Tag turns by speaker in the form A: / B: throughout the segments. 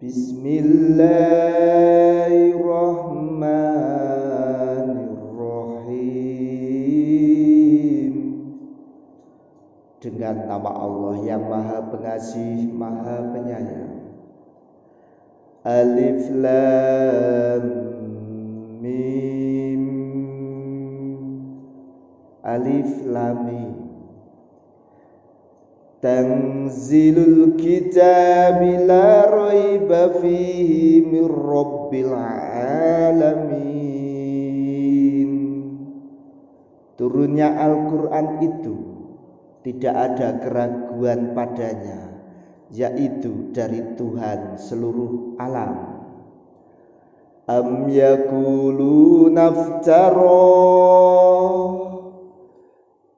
A: Bismillahirrahmanirrahim. Dengan nama Allah yang maha pengasih, maha penyayang. Alif Lam Mim. Alif Lam Mim Tanzilul kitab la raiba fihi min rabbil alamin. Turunnya Al-Quran itu tidak ada keraguan padanya yaitu dari Tuhan seluruh alam. Am yakulu naftara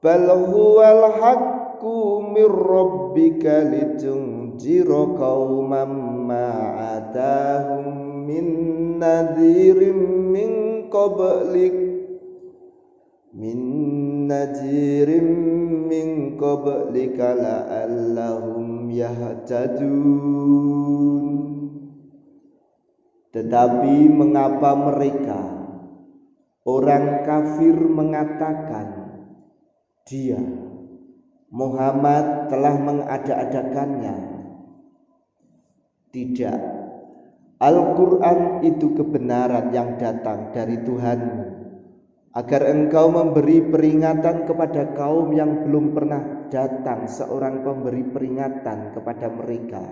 A: bal huwal mir rabbika litunjira qauman ma'atahum min nadhirin min qablik. Min najirim min qablika la'allahum yahtadun. Tetapi mengapa mereka orang kafir mengatakan dia Muhammad telah mengada-adakannya. Tidak. Al-Quran itu kebenaran yang datang dari Tuhanmu. Agar engkau memberi peringatan kepada kaum yang belum pernah datang seorang pemberi peringatan kepada mereka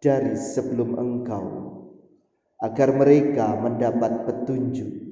A: dari sebelum engkau. Agar mereka mendapat petunjuk